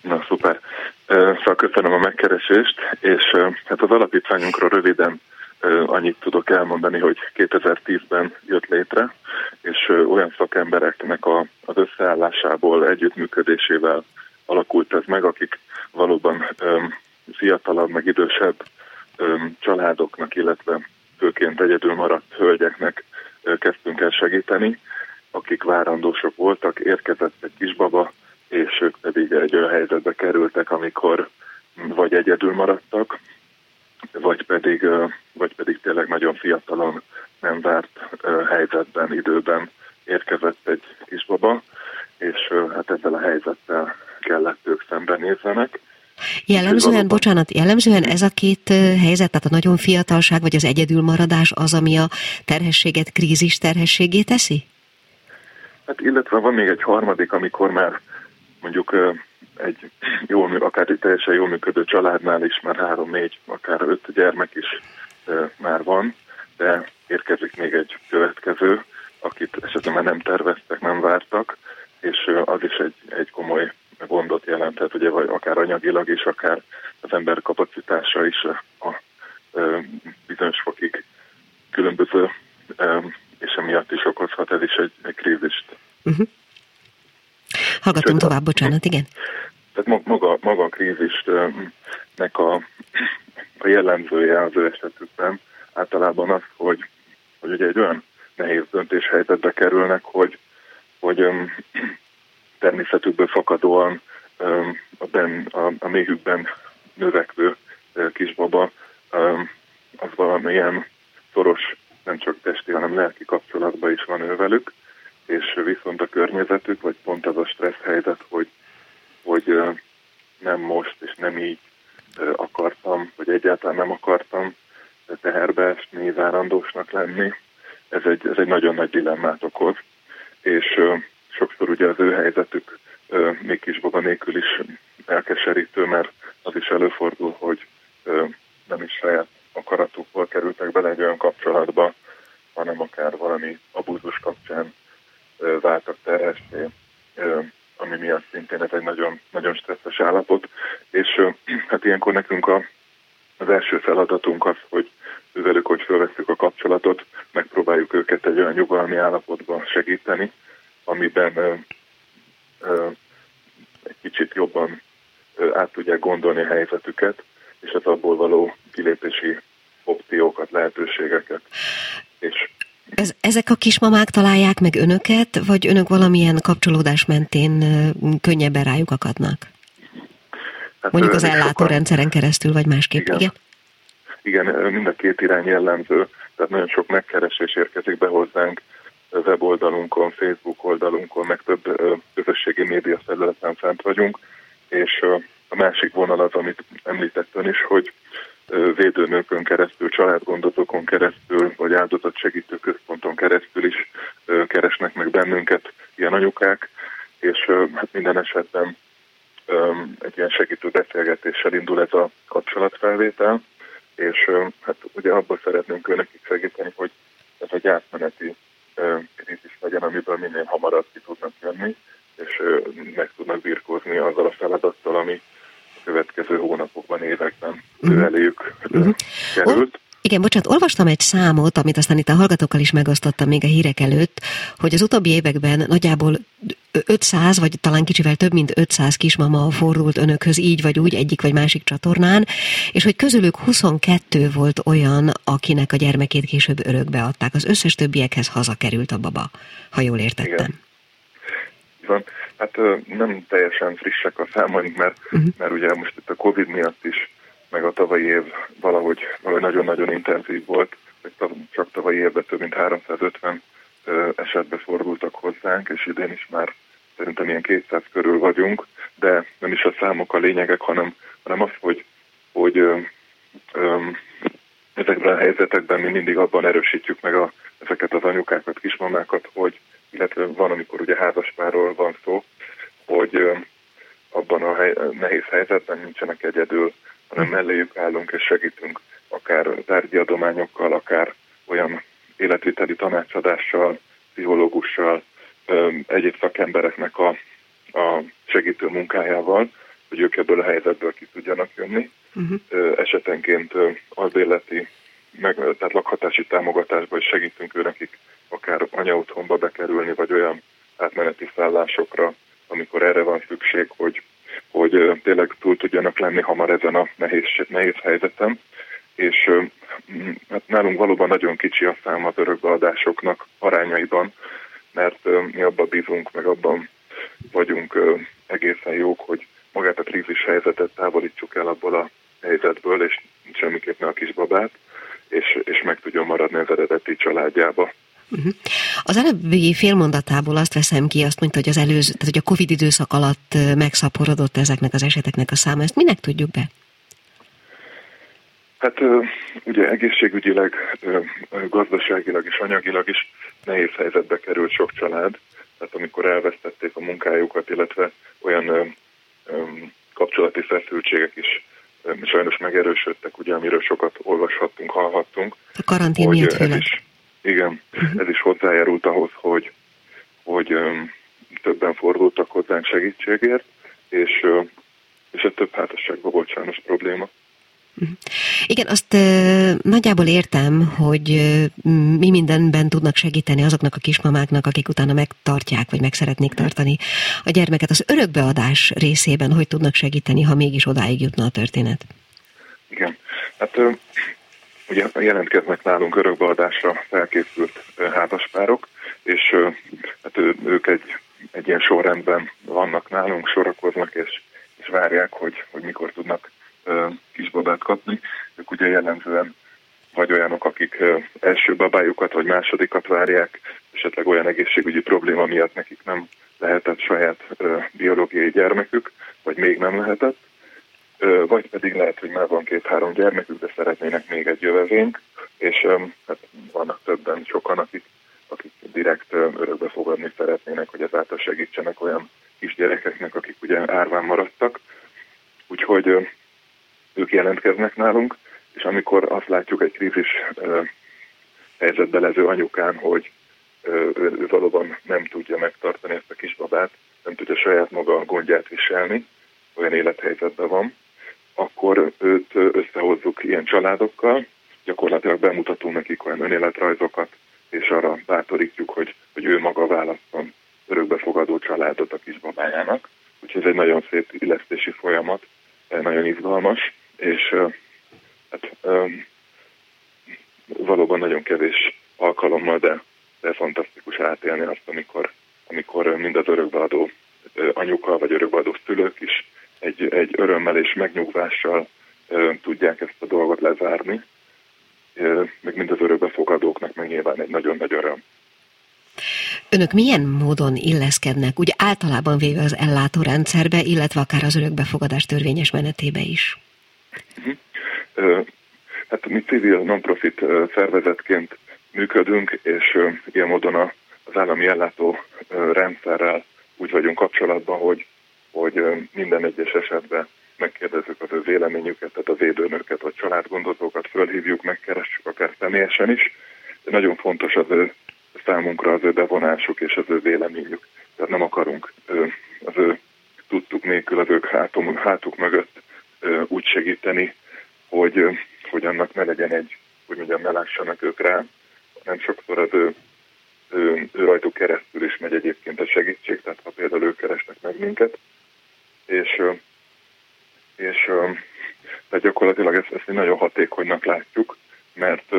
Na, szuper. Szóval köszönöm a megkeresést, és hát az alapítványunkról röviden annyit tudok elmondani, hogy 2010-ben jött létre, és olyan szakembereknek a, az összeállásából, együttműködésével alakult ez meg, akik valóban um, fiatalabb, meg idősebb családoknak, illetve főként egyedül maradt hölgyeknek uh, kezdtünk el segíteni, akik várandósok voltak, érkezett egy kisbaba, és ők pedig egy olyan helyzetbe kerültek, amikor vagy egyedül maradtak, vagy pedig, vagy pedig tényleg nagyon fiatalon nem várt helyzetben, időben érkezett egy kisbaba, és hát ezzel a helyzettel kellett ők szembenézzenek. Jellemzően, bocsánat, jellemzően ez a két helyzet, tehát a nagyon fiatalság vagy az egyedülmaradás az, ami a terhességet krízis terhességé teszi? Hát illetve van még egy harmadik, amikor már mondjuk egy jól, akár teljesen jól működő családnál is már három-négy, akár öt gyermek is már van, de érkezik még egy következő, akit esetleg már nem terveztek, nem vártak, és az is egy, egy komoly gondot jelenthet, ugye, vagy akár anyagilag is, akár az ember kapacitása is a, a bizonyos fokig különböző, és emiatt is okozhat ez is egy, egy krízist. Uh-huh. Hallgatom tovább, bocsánat, igen. Tehát maga, maga a krízisnek a, a jellemzője az ő esetükben általában az, hogy, hogy ugye egy olyan nehéz döntéshelyzetbe kerülnek, hogy, hogy természetükből fakadóan a, ben, a, a méhükben növekvő kisbaba az valamilyen szoros, nem csak testi, hanem lelki kapcsolatban is van ő velük, és viszont a környezetük, vagy pont az a stressz helyzet, hogy, hogy nem most és nem így akartam, vagy egyáltalán nem akartam teherbe esni, várandósnak lenni, ez egy, ez egy nagyon nagy dilemmát okoz, és sokszor ugye az ő helyzetük még kisbaba nélkül is elkeserítő, mert az is előfordul, hogy nem is saját akaratukból kerültek bele egy olyan kapcsolatba, hanem akár valami abúzus kapcsán váltak terhessé, ami miatt szintén ez egy nagyon, nagyon stresszes állapot. És hát ilyenkor nekünk a, az első feladatunk az, hogy ővelük, hogy felveszünk a kapcsolatot, megpróbáljuk őket egy olyan nyugalmi állapotban segíteni, amiben ö, ö, egy kicsit jobban ö, át tudják gondolni a helyzetüket, és az abból való kilépési opciókat, lehetőségeket. És ez, ezek a kismamák találják meg önöket, vagy önök valamilyen kapcsolódás mentén könnyebben rájuk akadnak? Hát Mondjuk az ellátórendszeren keresztül, vagy másképp, igen? Igen, igen mind a két irány jellemző, tehát nagyon sok megkeresés érkezik be hozzánk weboldalunkon, Facebook oldalunkon, meg több közösségi média felületen fent vagyunk, és a másik vonal az, amit említett ön is, hogy védőnőkön keresztül, családgondozókon keresztül, vagy áldozat segítő központon keresztül is keresnek meg bennünket ilyen anyukák, és hát minden esetben egy ilyen segítő beszélgetéssel indul ez a kapcsolatfelvétel, és hát ugye abban szeretnénk nekik segíteni, hogy ez egy átmeneti krízis legyen, amiből minél hamarabb ki tudnak jönni, és meg tudnak birkózni azzal a feladattal, ami következő hónapokban, években uh-huh. eléjük uh-huh. került. Igen, bocsánat, olvastam egy számot, amit aztán itt a hallgatókkal is megosztottam még a hírek előtt, hogy az utóbbi években nagyjából 500, vagy talán kicsivel több mint 500 kismama fordult önökhöz így vagy úgy, egyik vagy másik csatornán, és hogy közülük 22 volt olyan, akinek a gyermekét később örökbe adták. Az összes többiekhez hazakerült a baba, ha jól értettem. Igen. Van. Hát nem teljesen frissek a számaink, mert, uh-huh. mert ugye most itt a Covid miatt is, meg a tavalyi év valahogy, valahogy nagyon-nagyon intenzív volt, csak tavalyi évben több mint 350 esetbe fordultak hozzánk, és idén is már szerintem ilyen 200 körül vagyunk, de nem is a számok a lényegek, hanem, hanem az, hogy, hogy ezekben a helyzetekben mi mindig abban erősítjük meg a, ezeket az anyukákat, kismamákat, hogy illetve van, amikor ugye házaspárról van szó, hogy abban a hely, nehéz helyzetben nincsenek egyedül, hanem melléjük állunk és segítünk akár tárgyi adományokkal, akár olyan életviteli tanácsadással, pszichológussal, egyéb szakembereknek a, a segítő munkájával, hogy ők ebből a helyzetből ki tudjanak jönni. Uh-huh. Esetenként albérleti, meg, tehát lakhatási támogatásban is segítünk őnekik akár anyaotthonba bekerülni, vagy olyan átmeneti szállásokra, amikor erre van szükség, hogy, hogy tényleg túl tudjanak lenni hamar ezen a nehéz, nehéz helyzetem. És hát nálunk valóban nagyon kicsi a szám az örökbeadásoknak arányaiban, mert mi abban bízunk, meg abban vagyunk egészen jók, hogy magát a krízis helyzetet távolítsuk el abból a helyzetből, és semmiképp ne a kisbabát, és, és meg tudjon maradni az eredeti családjába. Uh-huh. Az előbbi félmondatából azt veszem ki, azt mondta, hogy az előző, tehát hogy a Covid időszak alatt megszaporodott ezeknek az eseteknek a száma. Ezt minek tudjuk be? Hát ugye egészségügyileg, gazdaságilag és anyagilag is nehéz helyzetbe került sok család, tehát amikor elvesztették a munkájukat, illetve olyan kapcsolati feszültségek is sajnos megerősödtek, ugye, amiről sokat olvashattunk, hallhattunk. A karantén miatt főleg. Is, igen, ez is hozzájárult ahhoz, hogy, hogy um, többen fordultak hozzánk segítségért, és, uh, és a több házasságban volt sajnos probléma. Uh-huh. Igen, azt uh, nagyjából értem, hogy uh, mi mindenben tudnak segíteni azoknak a kismamáknak, akik utána megtartják, vagy meg szeretnék tartani a gyermeket. Az örökbeadás részében hogy tudnak segíteni, ha mégis odáig jutna a történet? Igen, hát uh, Ugye jelentkeznek nálunk örökbeadásra felkészült házaspárok, és hát ők egy egy ilyen sorrendben vannak nálunk, sorakoznak, és, és várják, hogy, hogy mikor tudnak kisbabát kapni. Ők ugye jellemzően vagy olyanok, akik első babájukat vagy másodikat várják, esetleg olyan egészségügyi probléma miatt nekik nem lehetett saját biológiai gyermekük, vagy még nem lehetett, vagy pedig lehet, hogy már van két-három gyermekük, de szeretnének még egy jövevényt, és hát vannak többen, sokan, akik, akik direkt örökbe fogadni szeretnének, hogy ezáltal segítsenek olyan kisgyerekeknek, akik ugye árván maradtak. Úgyhogy ők jelentkeznek nálunk, és amikor azt látjuk egy krízis helyzetbe levő anyukán, hogy ő valóban nem tudja megtartani ezt a kisbabát, nem tudja saját maga a gondját viselni, olyan élethelyzetben van, akkor őt összehozzuk ilyen családokkal, gyakorlatilag bemutatunk nekik olyan önéletrajzokat, és arra bátorítjuk, hogy, hogy ő maga választon örökbefogadó családot a kisbabájának. Úgyhogy ez egy nagyon szép illesztési folyamat, nagyon izgalmas, és hát, valóban nagyon kevés alkalommal, de, de fantasztikus átélni azt, amikor, amikor mind az örökbeadó anyuka vagy örökbeadó szülők is egy, egy örömmel és megnyugvással tudják ezt a dolgot lezárni, meg mind az örökbefogadóknak meg nyilván egy nagyon nagy öröm. Önök milyen módon illeszkednek, úgy általában véve az ellátórendszerbe, illetve akár az örökbefogadás törvényes menetébe is? Uh-huh. Hát mi civil non-profit szervezetként működünk, és ilyen módon az állami ellátó rendszerrel úgy vagyunk kapcsolatban, hogy, hogy minden egyes esetben megkérdezzük az ő véleményüket, tehát a védőnöket, vagy családgondozókat fölhívjuk, megkeressük akár személyesen is. De nagyon fontos az ő számunkra az ő bevonásuk és az ő véleményük. Tehát nem akarunk az ő tudtuk nélkül az ők hátum, hátuk mögött úgy segíteni, hogy, hogy annak ne legyen egy, hogy mondjam, ne lássanak ők rá, hanem sokszor az ő, ő, ő rajtuk keresztül is megy egyébként a segítség, tehát ha például ők keresnek meg minket, és, és tehát gyakorlatilag ezt, ezt nagyon hatékonynak látjuk, mert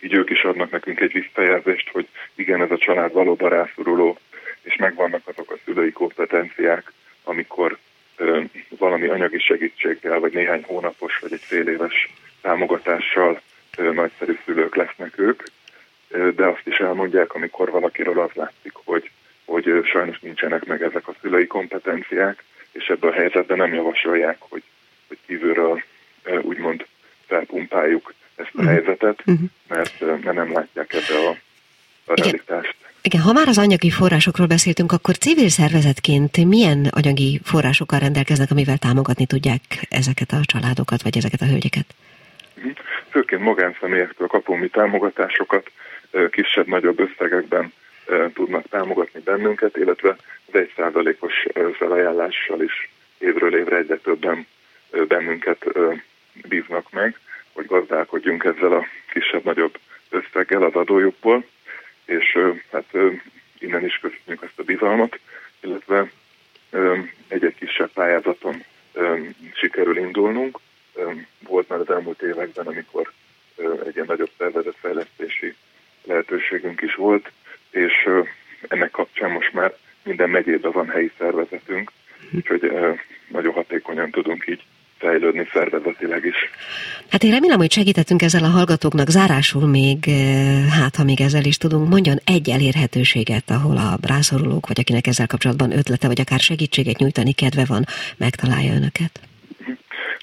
így ők is adnak nekünk egy visszajelzést, hogy igen, ez a család valóban rászoruló, és megvannak azok a szülői kompetenciák, amikor ö, valami anyagi segítséggel, vagy néhány hónapos, vagy egy fél éves támogatással ö, nagyszerű szülők lesznek ők, ö, de azt is elmondják, amikor valakiről az látszik, hogy, hogy ö, sajnos nincsenek meg ezek a szülői kompetenciák, és ebből a helyzetben nem javasolják, hogy, hogy kívülről úgymond felpumpáljuk ezt a uh-huh. helyzetet, uh-huh. mert, mert nem látják ebbe a, a realitást. Igen, ha már az anyagi forrásokról beszéltünk, akkor civil szervezetként milyen anyagi forrásokkal rendelkeznek, amivel támogatni tudják ezeket a családokat, vagy ezeket a hölgyeket? Mhm. Főként magánszemélyektől kapunk mi támogatásokat, kisebb-nagyobb összegekben tudnak támogatni bennünket, illetve az egy százalékos felajánlással is évről évre egyre többen bennünket bíznak meg, hogy gazdálkodjunk ezzel a kisebb-nagyobb összeggel az adójukból és hát innen is köszönjük ezt a bizalmat, illetve egy-egy kisebb pályázaton sikerül indulnunk. Volt már az elmúlt években, amikor egy ilyen nagyobb szervezetfejlesztési lehetőségünk is volt, és ennek kapcsán most már minden megyében van helyi szervezetünk, úgyhogy nagyon hatékonyan tudunk így fejlődni szervezetileg is. Hát én remélem, hogy segítettünk ezzel a hallgatóknak. Zárásul még, hát ha még ezzel is tudunk, mondjon egy elérhetőséget, ahol a rászorulók, vagy akinek ezzel kapcsolatban ötlete, vagy akár segítséget nyújtani kedve van, megtalálja önöket.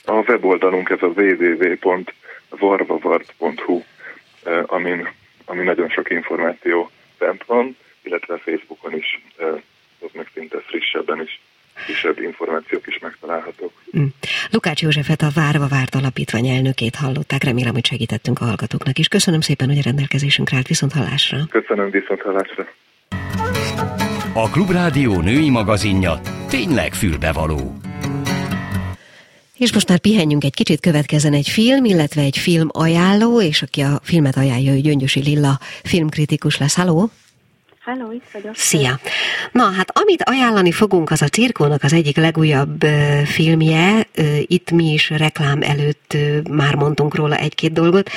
A weboldalunk ez a www.varvavart.hu, amin, ami nagyon sok információ bent van, illetve Facebookon is, az meg szinte frissebben is kisebb információk is megtalálhatók. Mm. Lukács Józsefet a Várva Várt Alapítvány elnökét hallották, remélem, hogy segítettünk a hallgatóknak is. Köszönöm szépen, hogy a rendelkezésünkre állt viszont hallásra. Köszönöm viszont hallásra. A Klubrádió női magazinja tényleg fülbevaló. És most már pihenjünk egy kicsit, következzen egy film, illetve egy film ajánló, és aki a filmet ajánlja, hogy Gyöngyösi Lilla filmkritikus lesz. Halló! Hello, itt vagyok. Szia! Na, hát amit ajánlani fogunk, az a Cirkónak az egyik legújabb uh, filmje. Uh, itt mi is reklám előtt uh, már mondtunk róla egy-két dolgot.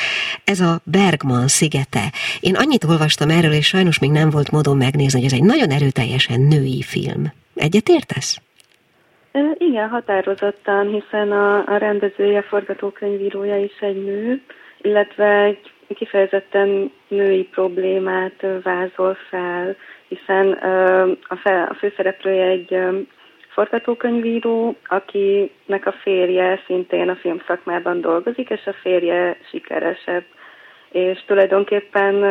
Ez a Bergman szigete. Én annyit olvastam erről, és sajnos még nem volt módon megnézni, hogy ez egy nagyon erőteljesen női film. Egyet értesz? Igen, határozottan, hiszen a, a rendezője, forgatókönyvírója is egy nő, illetve egy kifejezetten női problémát vázol fel, hiszen a, fel, a főszereplője egy forgatókönyvíró, akinek a férje szintén a filmszakmában dolgozik, és a férje sikeresebb és tulajdonképpen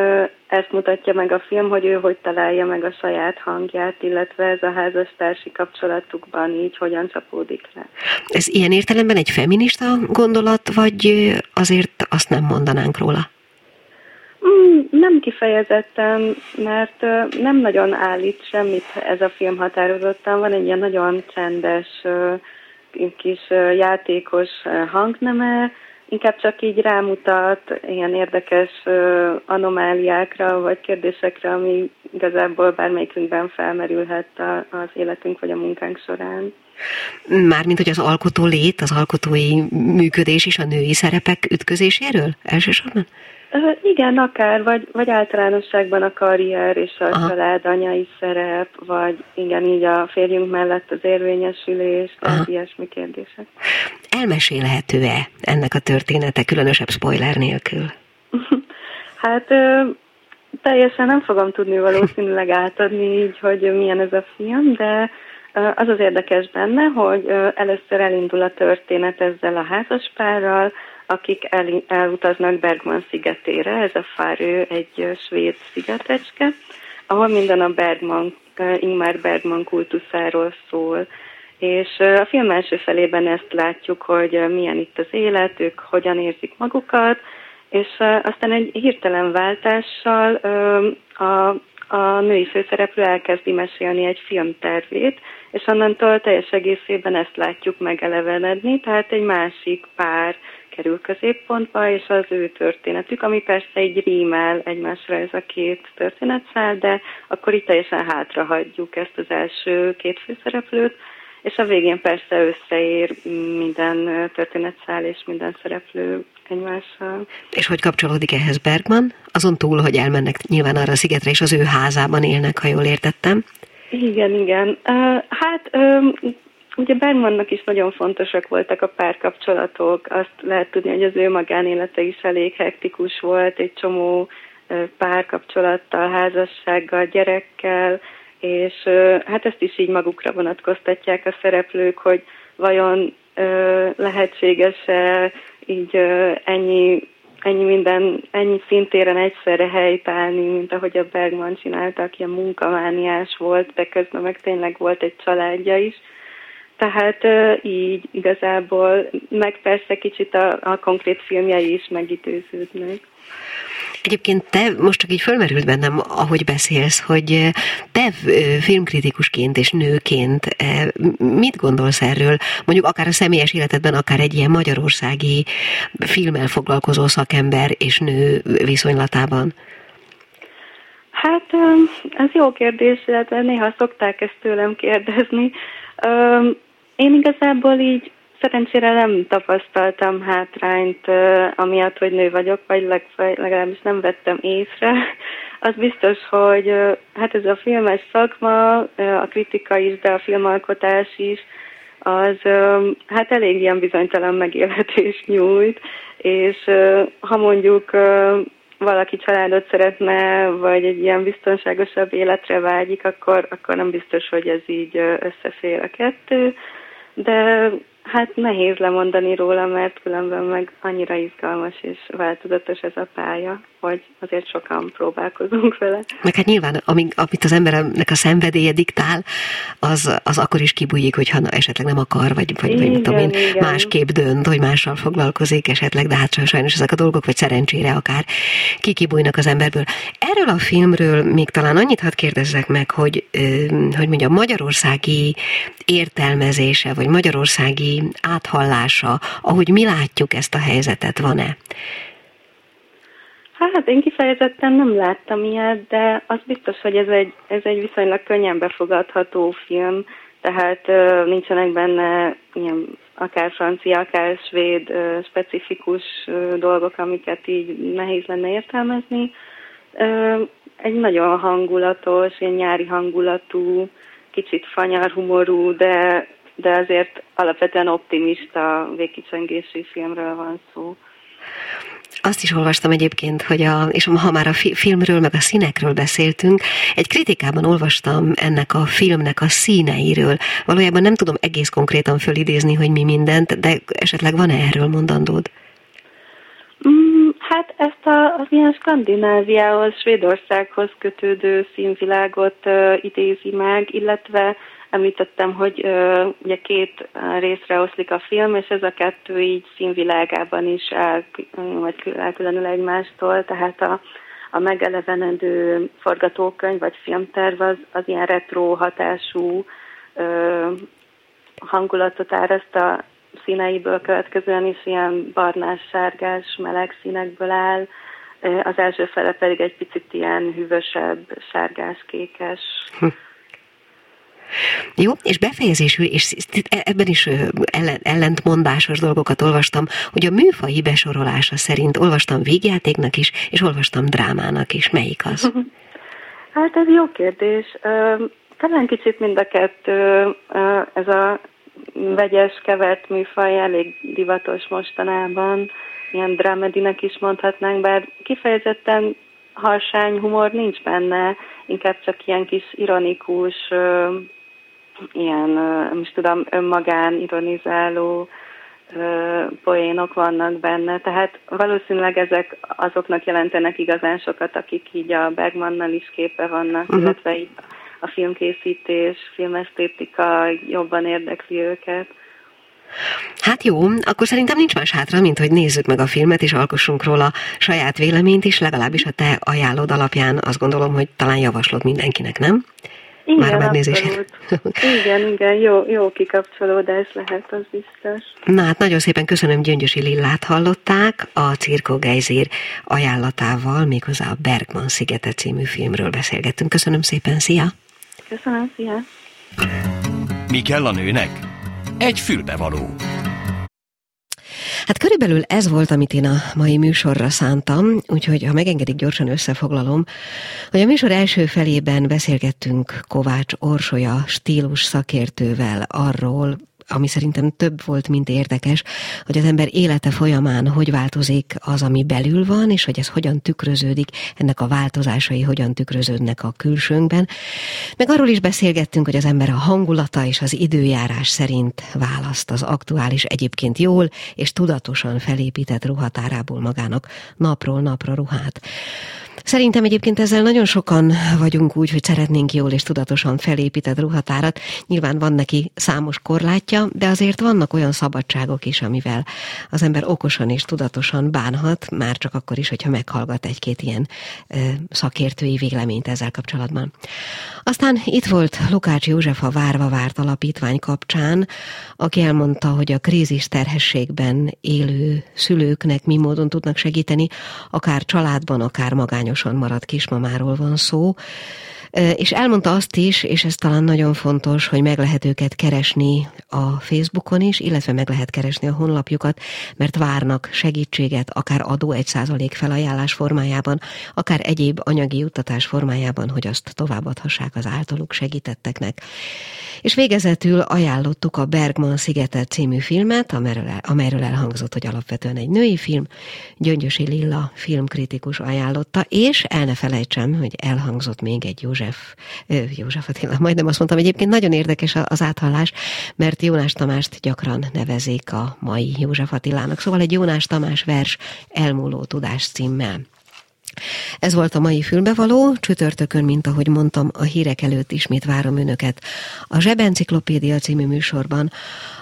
ezt mutatja meg a film, hogy ő hogy találja meg a saját hangját, illetve ez a házastársi kapcsolatukban így hogyan csapódik le. Ez ilyen értelemben egy feminista gondolat, vagy azért azt nem mondanánk róla? Mm, nem kifejezetten, mert nem nagyon állít semmit ez a film határozottan. Van egy ilyen nagyon csendes, kis játékos hangneme, inkább csak így rámutat ilyen érdekes anomáliákra vagy kérdésekre, ami igazából bármelyikünkben felmerülhet az életünk vagy a munkánk során. Mármint, hogy az alkotó lét, az alkotói működés is a női szerepek ütközéséről elsősorban? Igen, akár, vagy, vagy általánosságban a karrier és a Aha. család anyai szerep, vagy igen, így a férjünk mellett az érvényesülés, tehát ilyesmi kérdések. Elmesélhető-e ennek a története, különösebb spoiler nélkül? hát ö, teljesen nem fogom tudni valószínűleg átadni így, hogy milyen ez a film, de az az érdekes benne, hogy először elindul a történet ezzel a házaspárral, akik el, elutaznak Bergman szigetére, ez a Fárő egy svéd szigetecske, ahol minden a Bergman, Ingmar Bergman kultuszáról szól. És a film első felében ezt látjuk, hogy milyen itt az élet, ők hogyan érzik magukat, és aztán egy hirtelen váltással a, a női főszereplő elkezdi mesélni egy filmtervét, és onnantól teljes egészében ezt látjuk megelevenedni, tehát egy másik pár kerül középpontba, és az ő történetük, ami persze egy rímel egymásra ez a két történetszál, de akkor itt teljesen hátra hagyjuk ezt az első két főszereplőt, és a végén persze összeér minden történetszál és minden szereplő egymással. És hogy kapcsolódik ehhez Bergman? Azon túl, hogy elmennek nyilván arra a szigetre, és az ő házában élnek, ha jól értettem. Igen, igen. Hát Ugye Bergmannak is nagyon fontosak voltak a párkapcsolatok, azt lehet tudni, hogy az ő magánélete is elég hektikus volt, egy csomó párkapcsolattal, házassággal, gyerekkel, és hát ezt is így magukra vonatkoztatják a szereplők, hogy vajon lehetséges-e így ennyi, ennyi minden, ennyi szintéren egyszerre helytállni, mint ahogy a Bergman csinálta, aki a munkamániás volt, de közben meg tényleg volt egy családja is tehát így igazából, meg persze kicsit a, a konkrét filmjei is megidőződnek. Egyébként te most csak így fölmerült bennem, ahogy beszélsz, hogy te filmkritikusként és nőként mit gondolsz erről, mondjuk akár a személyes életedben, akár egy ilyen magyarországi filmmel foglalkozó szakember és nő viszonylatában? Hát ez jó kérdés, illetve néha szokták ezt tőlem kérdezni. Én igazából így szerencsére nem tapasztaltam hátrányt, amiatt, hogy nő vagyok, vagy legalábbis nem vettem észre. Az biztos, hogy hát ez a filmes szakma, a kritika is, de a filmalkotás is, az hát elég ilyen bizonytalan megélhetést nyújt, és ha mondjuk valaki családot szeretne, vagy egy ilyen biztonságosabb életre vágyik, akkor, akkor nem biztos, hogy ez így összefér a kettő, de Hát nehéz lemondani róla, mert különben meg annyira izgalmas és változatos ez a pálya, hogy azért sokan próbálkozunk vele. Meg hát nyilván, amíg, amit az embernek a szenvedélye diktál, az, az akkor is kibújik, hogyha esetleg nem akar, vagy, vagy, igen, vagy tudom én, igen. másképp dönt, hogy mással foglalkozik esetleg, de hát sajnos ezek a dolgok, vagy szerencsére akár kikibújnak az emberből. Erről a filmről még talán annyit hadd kérdezzek meg, hogy, hogy mondjam, magyarországi értelmezése, vagy magyarországi áthallása, ahogy mi látjuk ezt a helyzetet, van-e? Hát én kifejezetten nem láttam ilyet, de az biztos, hogy ez egy, ez egy viszonylag könnyen befogadható film, tehát uh, nincsenek benne ilyen akár francia, akár svéd uh, specifikus uh, dolgok, amiket így nehéz lenne értelmezni. Uh, egy nagyon hangulatos, ilyen nyári hangulatú, kicsit fanyar humorú, de, de azért alapvetően optimista végkicsengésű filmről van szó. Azt is olvastam egyébként, hogy a, és ha már a filmről, meg a színekről beszéltünk, egy kritikában olvastam ennek a filmnek a színeiről. Valójában nem tudom egész konkrétan fölidézni, hogy mi mindent, de esetleg van-e erről mondandód? Mm, hát ezt a, az ilyen Skandináviához, Svédországhoz kötődő színvilágot uh, idézi meg, illetve Említettem, hogy uh, ugye két részre oszlik a film, és ez a kettő így színvilágában is el, vagy elkülönül egymástól, tehát a, a megelevenedő forgatókönyv vagy filmterv az, az ilyen retro hatású uh, hangulatot áraszt a színeiből következően is ilyen barnás, sárgás, meleg színekből áll, az első fele pedig egy picit ilyen hűvösebb, sárgás-kékes. Hm jó, és befejezésül, és ebben is ellentmondásos dolgokat olvastam, hogy a műfai besorolása szerint olvastam végjátéknak is, és olvastam drámának is. Melyik az? Hát ez jó kérdés. Talán kicsit mind a kettő, ez a vegyes, kevert műfaj elég divatos mostanában, ilyen drámedinek is mondhatnánk, bár kifejezetten harsány humor nincs benne, inkább csak ilyen kis ironikus, ilyen, is tudom, önmagán ironizáló poénok vannak benne, tehát valószínűleg ezek azoknak jelentenek igazán sokat, akik így a Bergmannal is képe vannak, uh-huh. illetve így a filmkészítés, filmesztétika jobban érdekli őket. Hát jó, akkor szerintem nincs más hátra, mint hogy nézzük meg a filmet, és alkossunk róla saját véleményt is, legalábbis a te ajánlód alapján azt gondolom, hogy talán javaslod mindenkinek, nem? Igen, Már a megnézését. Igen, igen, jó, jó kikapcsolódás lehet, az biztos. Na hát nagyon szépen köszönöm, Gyöngyösi Lillát hallották, a Cirko Geizér ajánlatával, méghozzá a Bergman szigete című filmről beszélgettünk. Köszönöm szépen, szia! Köszönöm, szia! Mi kell a nőnek? Egy fülbevaló. Hát körülbelül ez volt, amit én a mai műsorra szántam, úgyhogy ha megengedik, gyorsan összefoglalom, hogy a műsor első felében beszélgettünk Kovács Orsolya stílus szakértővel arról, ami szerintem több volt, mint érdekes, hogy az ember élete folyamán hogy változik az, ami belül van, és hogy ez hogyan tükröződik, ennek a változásai hogyan tükröződnek a külsőnkben. Meg arról is beszélgettünk, hogy az ember a hangulata és az időjárás szerint választ az aktuális, egyébként jól és tudatosan felépített ruhatárából magának napról napra ruhát. Szerintem egyébként ezzel nagyon sokan vagyunk úgy, hogy szeretnénk jól és tudatosan felépített ruhatárat. Nyilván van neki számos korlátja, de azért vannak olyan szabadságok is, amivel az ember okosan és tudatosan bánhat, már csak akkor is, hogyha meghallgat egy-két ilyen ö, szakértői véleményt ezzel kapcsolatban. Aztán itt volt Lukács József a Várva Várt Alapítvány kapcsán, aki elmondta, hogy a krízis terhességben élő szülőknek mi módon tudnak segíteni, akár családban, akár magányosan maradt kismamáról van szó. És elmondta azt is, és ez talán nagyon fontos, hogy meg lehet őket keresni a Facebookon is, illetve meg lehet keresni a honlapjukat, mert várnak segítséget, akár adó egy százalék felajánlás formájában, akár egyéb anyagi juttatás formájában, hogy azt továbbadhassák az általuk segítetteknek. És végezetül ajánlottuk a Bergman Szigetet című filmet, amelyről, amelyről elhangzott, hogy alapvetően egy női film, Gyöngyösi Lilla filmkritikus ajánlotta, és el ne felejtsem, hogy elhangzott még egy József, József Attila, majdnem azt mondtam, egyébként nagyon érdekes az áthallás, mert Jónás Tamást gyakran nevezik a mai József Attilának, szóval egy Jónás Tamás vers elmúló tudás címmel. Ez volt a mai fülbevaló, csütörtökön, mint ahogy mondtam, a hírek előtt ismét várom önöket. A Zsebenciklopédia című műsorban,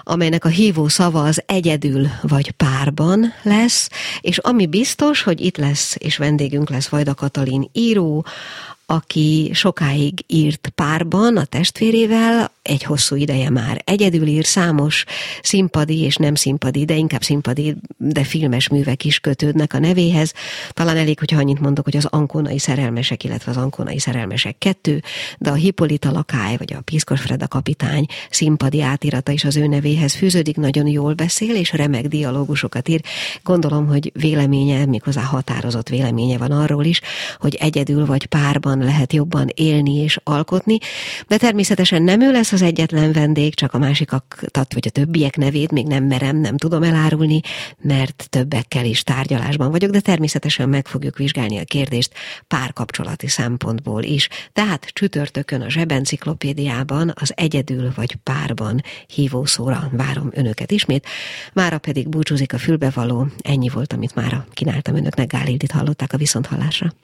amelynek a hívó szava az egyedül vagy párban lesz, és ami biztos, hogy itt lesz, és vendégünk lesz Vajda Katalin író, aki sokáig írt párban a testvérével, egy hosszú ideje már. Egyedül ír számos színpadi és nem színpadi, de inkább színpadi, de filmes művek is kötődnek a nevéhez. Talán elég, hogyha annyit mondok, hogy az Ankónai szerelmesek, illetve az Ankónai szerelmesek kettő, de a Hippolyta Lakály, vagy a Piszkos Freda kapitány színpadi átirata is az ő nevéhez fűződik, nagyon jól beszél, és remek dialógusokat ír. Gondolom, hogy véleménye, méghozzá határozott véleménye van arról is, hogy egyedül vagy párban lehet jobban élni és alkotni, de természetesen nem ő lesz az egyetlen vendég, csak a másikat, vagy a többiek nevét még nem merem, nem tudom elárulni, mert többekkel is tárgyalásban vagyok, de természetesen meg fogjuk vizsgálni a kérdést párkapcsolati szempontból is. Tehát csütörtökön a zsebenciklopédiában az egyedül vagy párban hívószóra várom önöket ismét. Mára pedig búcsúzik a fülbevaló. Ennyi volt, amit mára kínáltam önöknek. Gálildit hallották a viszonthallásra.